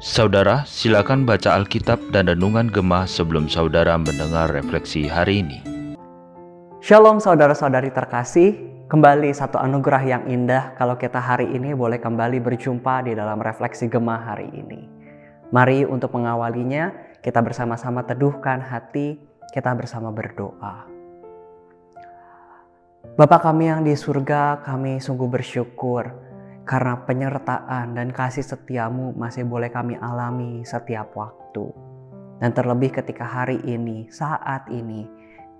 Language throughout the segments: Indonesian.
Saudara, silakan baca Alkitab dan Renungan Gemah sebelum saudara mendengar refleksi hari ini. Shalom saudara-saudari terkasih, kembali satu anugerah yang indah kalau kita hari ini boleh kembali berjumpa di dalam refleksi Gemah hari ini. Mari untuk mengawalinya, kita bersama-sama teduhkan hati, kita bersama berdoa. Bapak kami yang di surga, kami sungguh bersyukur karena penyertaan dan kasih setiamu masih boleh kami alami setiap waktu. Dan terlebih ketika hari ini, saat ini,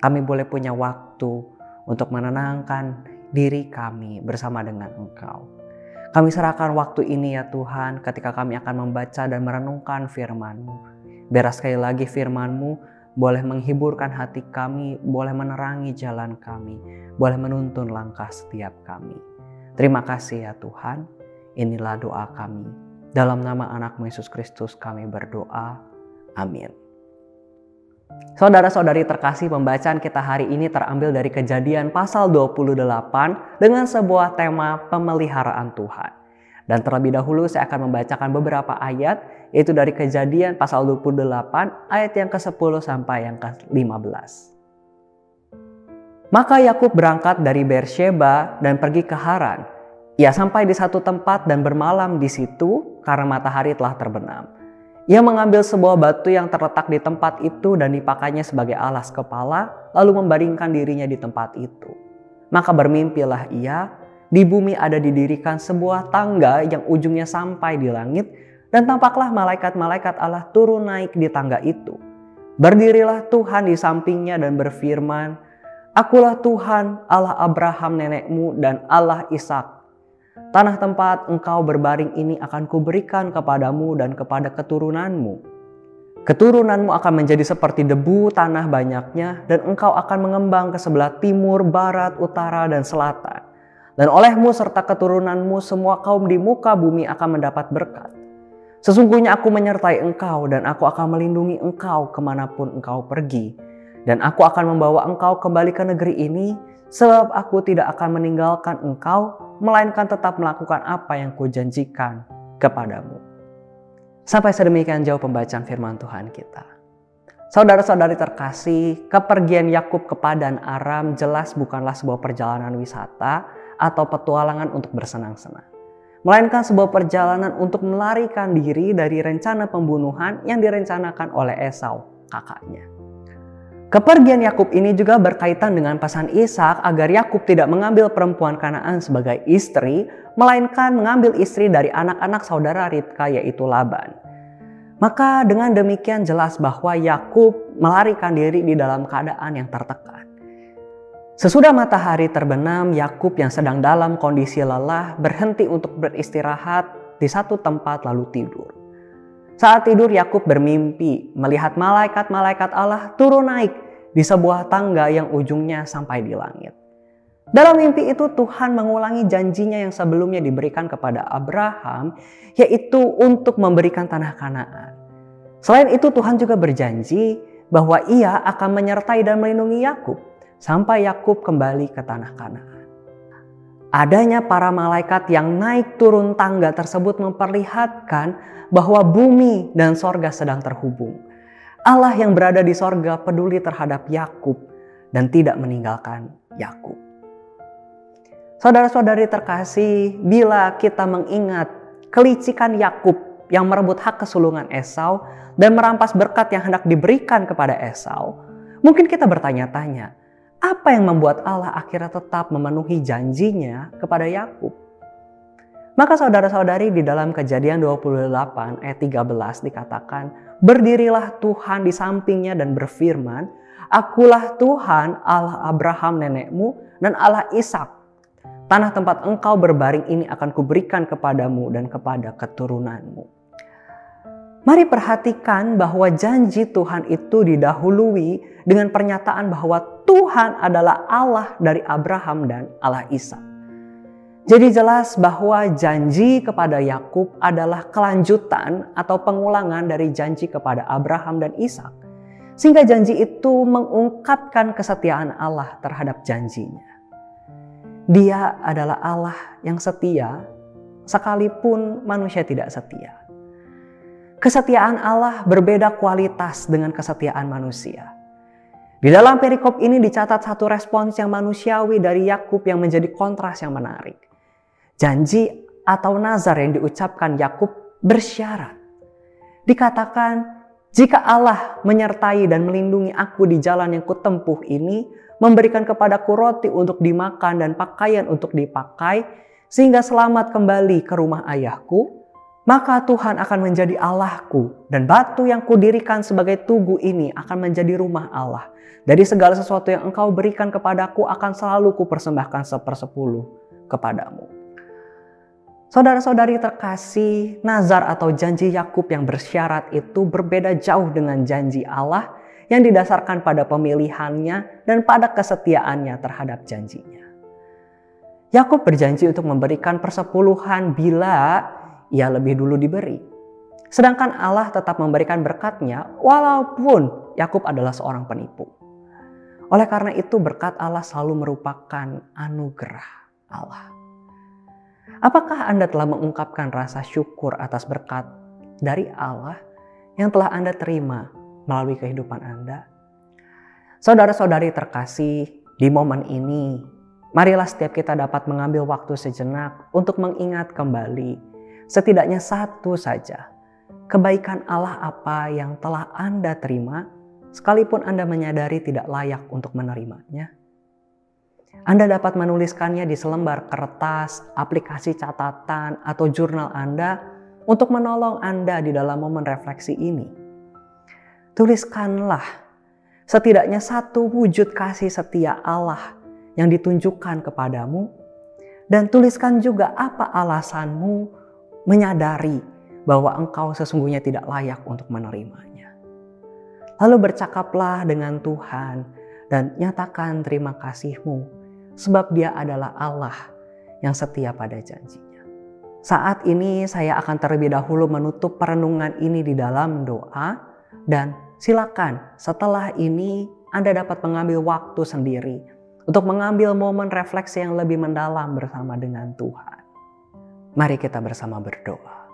kami boleh punya waktu untuk menenangkan diri kami bersama dengan Engkau. Kami serahkan waktu ini ya Tuhan ketika kami akan membaca dan merenungkan firman-Mu. Biar sekali lagi firman-Mu boleh menghiburkan hati kami, boleh menerangi jalan kami, boleh menuntun langkah setiap kami. Terima kasih ya Tuhan. Inilah doa kami. Dalam nama anak Yesus Kristus kami berdoa. Amin. Saudara-saudari terkasih, pembacaan kita hari ini terambil dari kejadian pasal 28 dengan sebuah tema pemeliharaan Tuhan. Dan terlebih dahulu saya akan membacakan beberapa ayat, yaitu dari kejadian pasal 28 ayat yang ke-10 sampai yang ke-15. Maka Yakub berangkat dari Beersheba dan pergi ke Haran. Ia sampai di satu tempat dan bermalam di situ karena matahari telah terbenam. Ia mengambil sebuah batu yang terletak di tempat itu dan dipakainya sebagai alas kepala, lalu membaringkan dirinya di tempat itu. Maka bermimpilah ia, di bumi ada didirikan sebuah tangga yang ujungnya sampai di langit, dan tampaklah malaikat-malaikat Allah turun naik di tangga itu. Berdirilah Tuhan di sampingnya dan berfirman, Akulah Tuhan Allah Abraham nenekmu dan Allah Ishak. Tanah tempat engkau berbaring ini akan kuberikan kepadamu dan kepada keturunanmu. Keturunanmu akan menjadi seperti debu tanah banyaknya dan engkau akan mengembang ke sebelah timur, barat, utara, dan selatan. Dan olehmu serta keturunanmu semua kaum di muka bumi akan mendapat berkat. Sesungguhnya aku menyertai engkau dan aku akan melindungi engkau ke mana pun engkau pergi dan aku akan membawa engkau kembali ke negeri ini, sebab aku tidak akan meninggalkan engkau, melainkan tetap melakukan apa yang kujanjikan kepadamu. Sampai sedemikian jauh pembacaan firman Tuhan kita. Saudara-saudari terkasih, kepergian Yakub ke Padan Aram jelas bukanlah sebuah perjalanan wisata atau petualangan untuk bersenang-senang. Melainkan sebuah perjalanan untuk melarikan diri dari rencana pembunuhan yang direncanakan oleh Esau, kakaknya. Kepergian Yakub ini juga berkaitan dengan pasangan Ishak agar Yakub tidak mengambil perempuan Kanaan sebagai istri, melainkan mengambil istri dari anak-anak saudara Ribka yaitu Laban. Maka dengan demikian jelas bahwa Yakub melarikan diri di dalam keadaan yang tertekan. Sesudah matahari terbenam, Yakub yang sedang dalam kondisi lelah berhenti untuk beristirahat di satu tempat lalu tidur. Saat tidur Yakub bermimpi melihat malaikat-malaikat Allah turun naik di sebuah tangga yang ujungnya sampai di langit. Dalam mimpi itu Tuhan mengulangi janjinya yang sebelumnya diberikan kepada Abraham yaitu untuk memberikan tanah Kanaan. Selain itu Tuhan juga berjanji bahwa ia akan menyertai dan melindungi Yakub sampai Yakub kembali ke tanah Kanaan. Adanya para malaikat yang naik turun tangga tersebut memperlihatkan bahwa bumi dan sorga sedang terhubung. Allah yang berada di sorga peduli terhadap Yakub dan tidak meninggalkan Yakub. Saudara-saudari terkasih, bila kita mengingat kelicikan Yakub yang merebut hak kesulungan Esau dan merampas berkat yang hendak diberikan kepada Esau, mungkin kita bertanya-tanya, apa yang membuat Allah akhirnya tetap memenuhi janjinya kepada Yakub? Maka saudara-saudari di dalam kejadian 28 ayat 13 dikatakan, Berdirilah Tuhan di sampingnya dan berfirman, Akulah Tuhan Allah Abraham nenekmu dan Allah Ishak. Tanah tempat engkau berbaring ini akan kuberikan kepadamu dan kepada keturunanmu. Mari perhatikan bahwa janji Tuhan itu didahului dengan pernyataan bahwa Tuhan adalah Allah dari Abraham dan Allah Ishak. Jadi jelas bahwa janji kepada Yakub adalah kelanjutan atau pengulangan dari janji kepada Abraham dan Ishak. Sehingga janji itu mengungkapkan kesetiaan Allah terhadap janjinya. Dia adalah Allah yang setia sekalipun manusia tidak setia. Kesetiaan Allah berbeda kualitas dengan kesetiaan manusia. Di dalam perikop ini dicatat satu respons yang manusiawi dari Yakub yang menjadi kontras yang menarik. Janji atau nazar yang diucapkan Yakub bersyarat. Dikatakan, jika Allah menyertai dan melindungi aku di jalan yang kutempuh ini, memberikan kepadaku roti untuk dimakan dan pakaian untuk dipakai, sehingga selamat kembali ke rumah ayahku, maka Tuhan akan menjadi Allahku dan batu yang kudirikan sebagai tugu ini akan menjadi rumah Allah. Dari segala sesuatu yang engkau berikan kepadaku akan selalu kupersembahkan sepersepuluh kepadamu. Saudara-saudari terkasih, nazar atau janji Yakub yang bersyarat itu berbeda jauh dengan janji Allah yang didasarkan pada pemilihannya dan pada kesetiaannya terhadap janjinya. Yakub berjanji untuk memberikan persepuluhan bila ia lebih dulu diberi. Sedangkan Allah tetap memberikan berkatnya walaupun Yakub adalah seorang penipu. Oleh karena itu berkat Allah selalu merupakan anugerah Allah. Apakah Anda telah mengungkapkan rasa syukur atas berkat dari Allah yang telah Anda terima melalui kehidupan Anda? Saudara-saudari terkasih, di momen ini, marilah setiap kita dapat mengambil waktu sejenak untuk mengingat kembali setidaknya satu saja kebaikan Allah apa yang telah Anda terima, sekalipun Anda menyadari tidak layak untuk menerimanya. Anda dapat menuliskannya di selembar kertas, aplikasi catatan, atau jurnal Anda untuk menolong Anda di dalam momen refleksi ini. Tuliskanlah setidaknya satu wujud kasih setia Allah yang ditunjukkan kepadamu, dan tuliskan juga apa alasanmu menyadari bahwa engkau sesungguhnya tidak layak untuk menerimanya. Lalu bercakaplah dengan Tuhan dan nyatakan terima kasihmu sebab dia adalah Allah yang setia pada janjinya. Saat ini saya akan terlebih dahulu menutup perenungan ini di dalam doa dan silakan setelah ini Anda dapat mengambil waktu sendiri untuk mengambil momen refleksi yang lebih mendalam bersama dengan Tuhan. Mari kita bersama berdoa.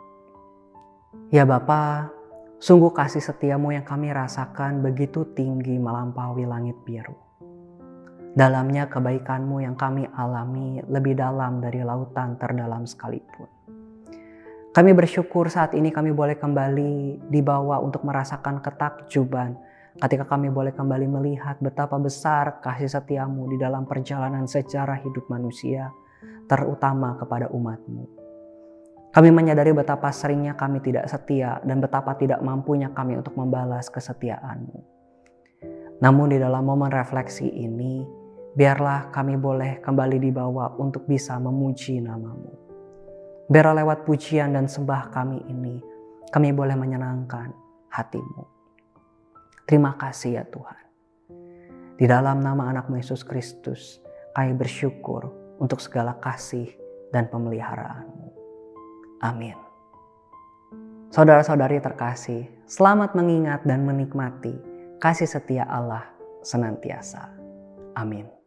Ya Bapa, sungguh kasih setiamu yang kami rasakan begitu tinggi melampaui langit biru. Dalamnya kebaikanmu yang kami alami lebih dalam dari lautan terdalam sekalipun. Kami bersyukur saat ini kami boleh kembali dibawa untuk merasakan ketakjuban ketika kami boleh kembali melihat betapa besar kasih setiamu di dalam perjalanan sejarah hidup manusia, terutama kepada umatmu. Kami menyadari betapa seringnya kami tidak setia dan betapa tidak mampunya kami untuk membalas kesetiaanmu. Namun di dalam momen refleksi ini, biarlah kami boleh kembali dibawa untuk bisa memuji namamu. Biarlah lewat pujian dan sembah kami ini, kami boleh menyenangkan hatimu. Terima kasih ya Tuhan. Di dalam nama anakmu Yesus Kristus, kami bersyukur untuk segala kasih dan pemeliharaanmu. Amin. Saudara-saudari terkasih, selamat mengingat dan menikmati kasih setia Allah senantiasa. Amin.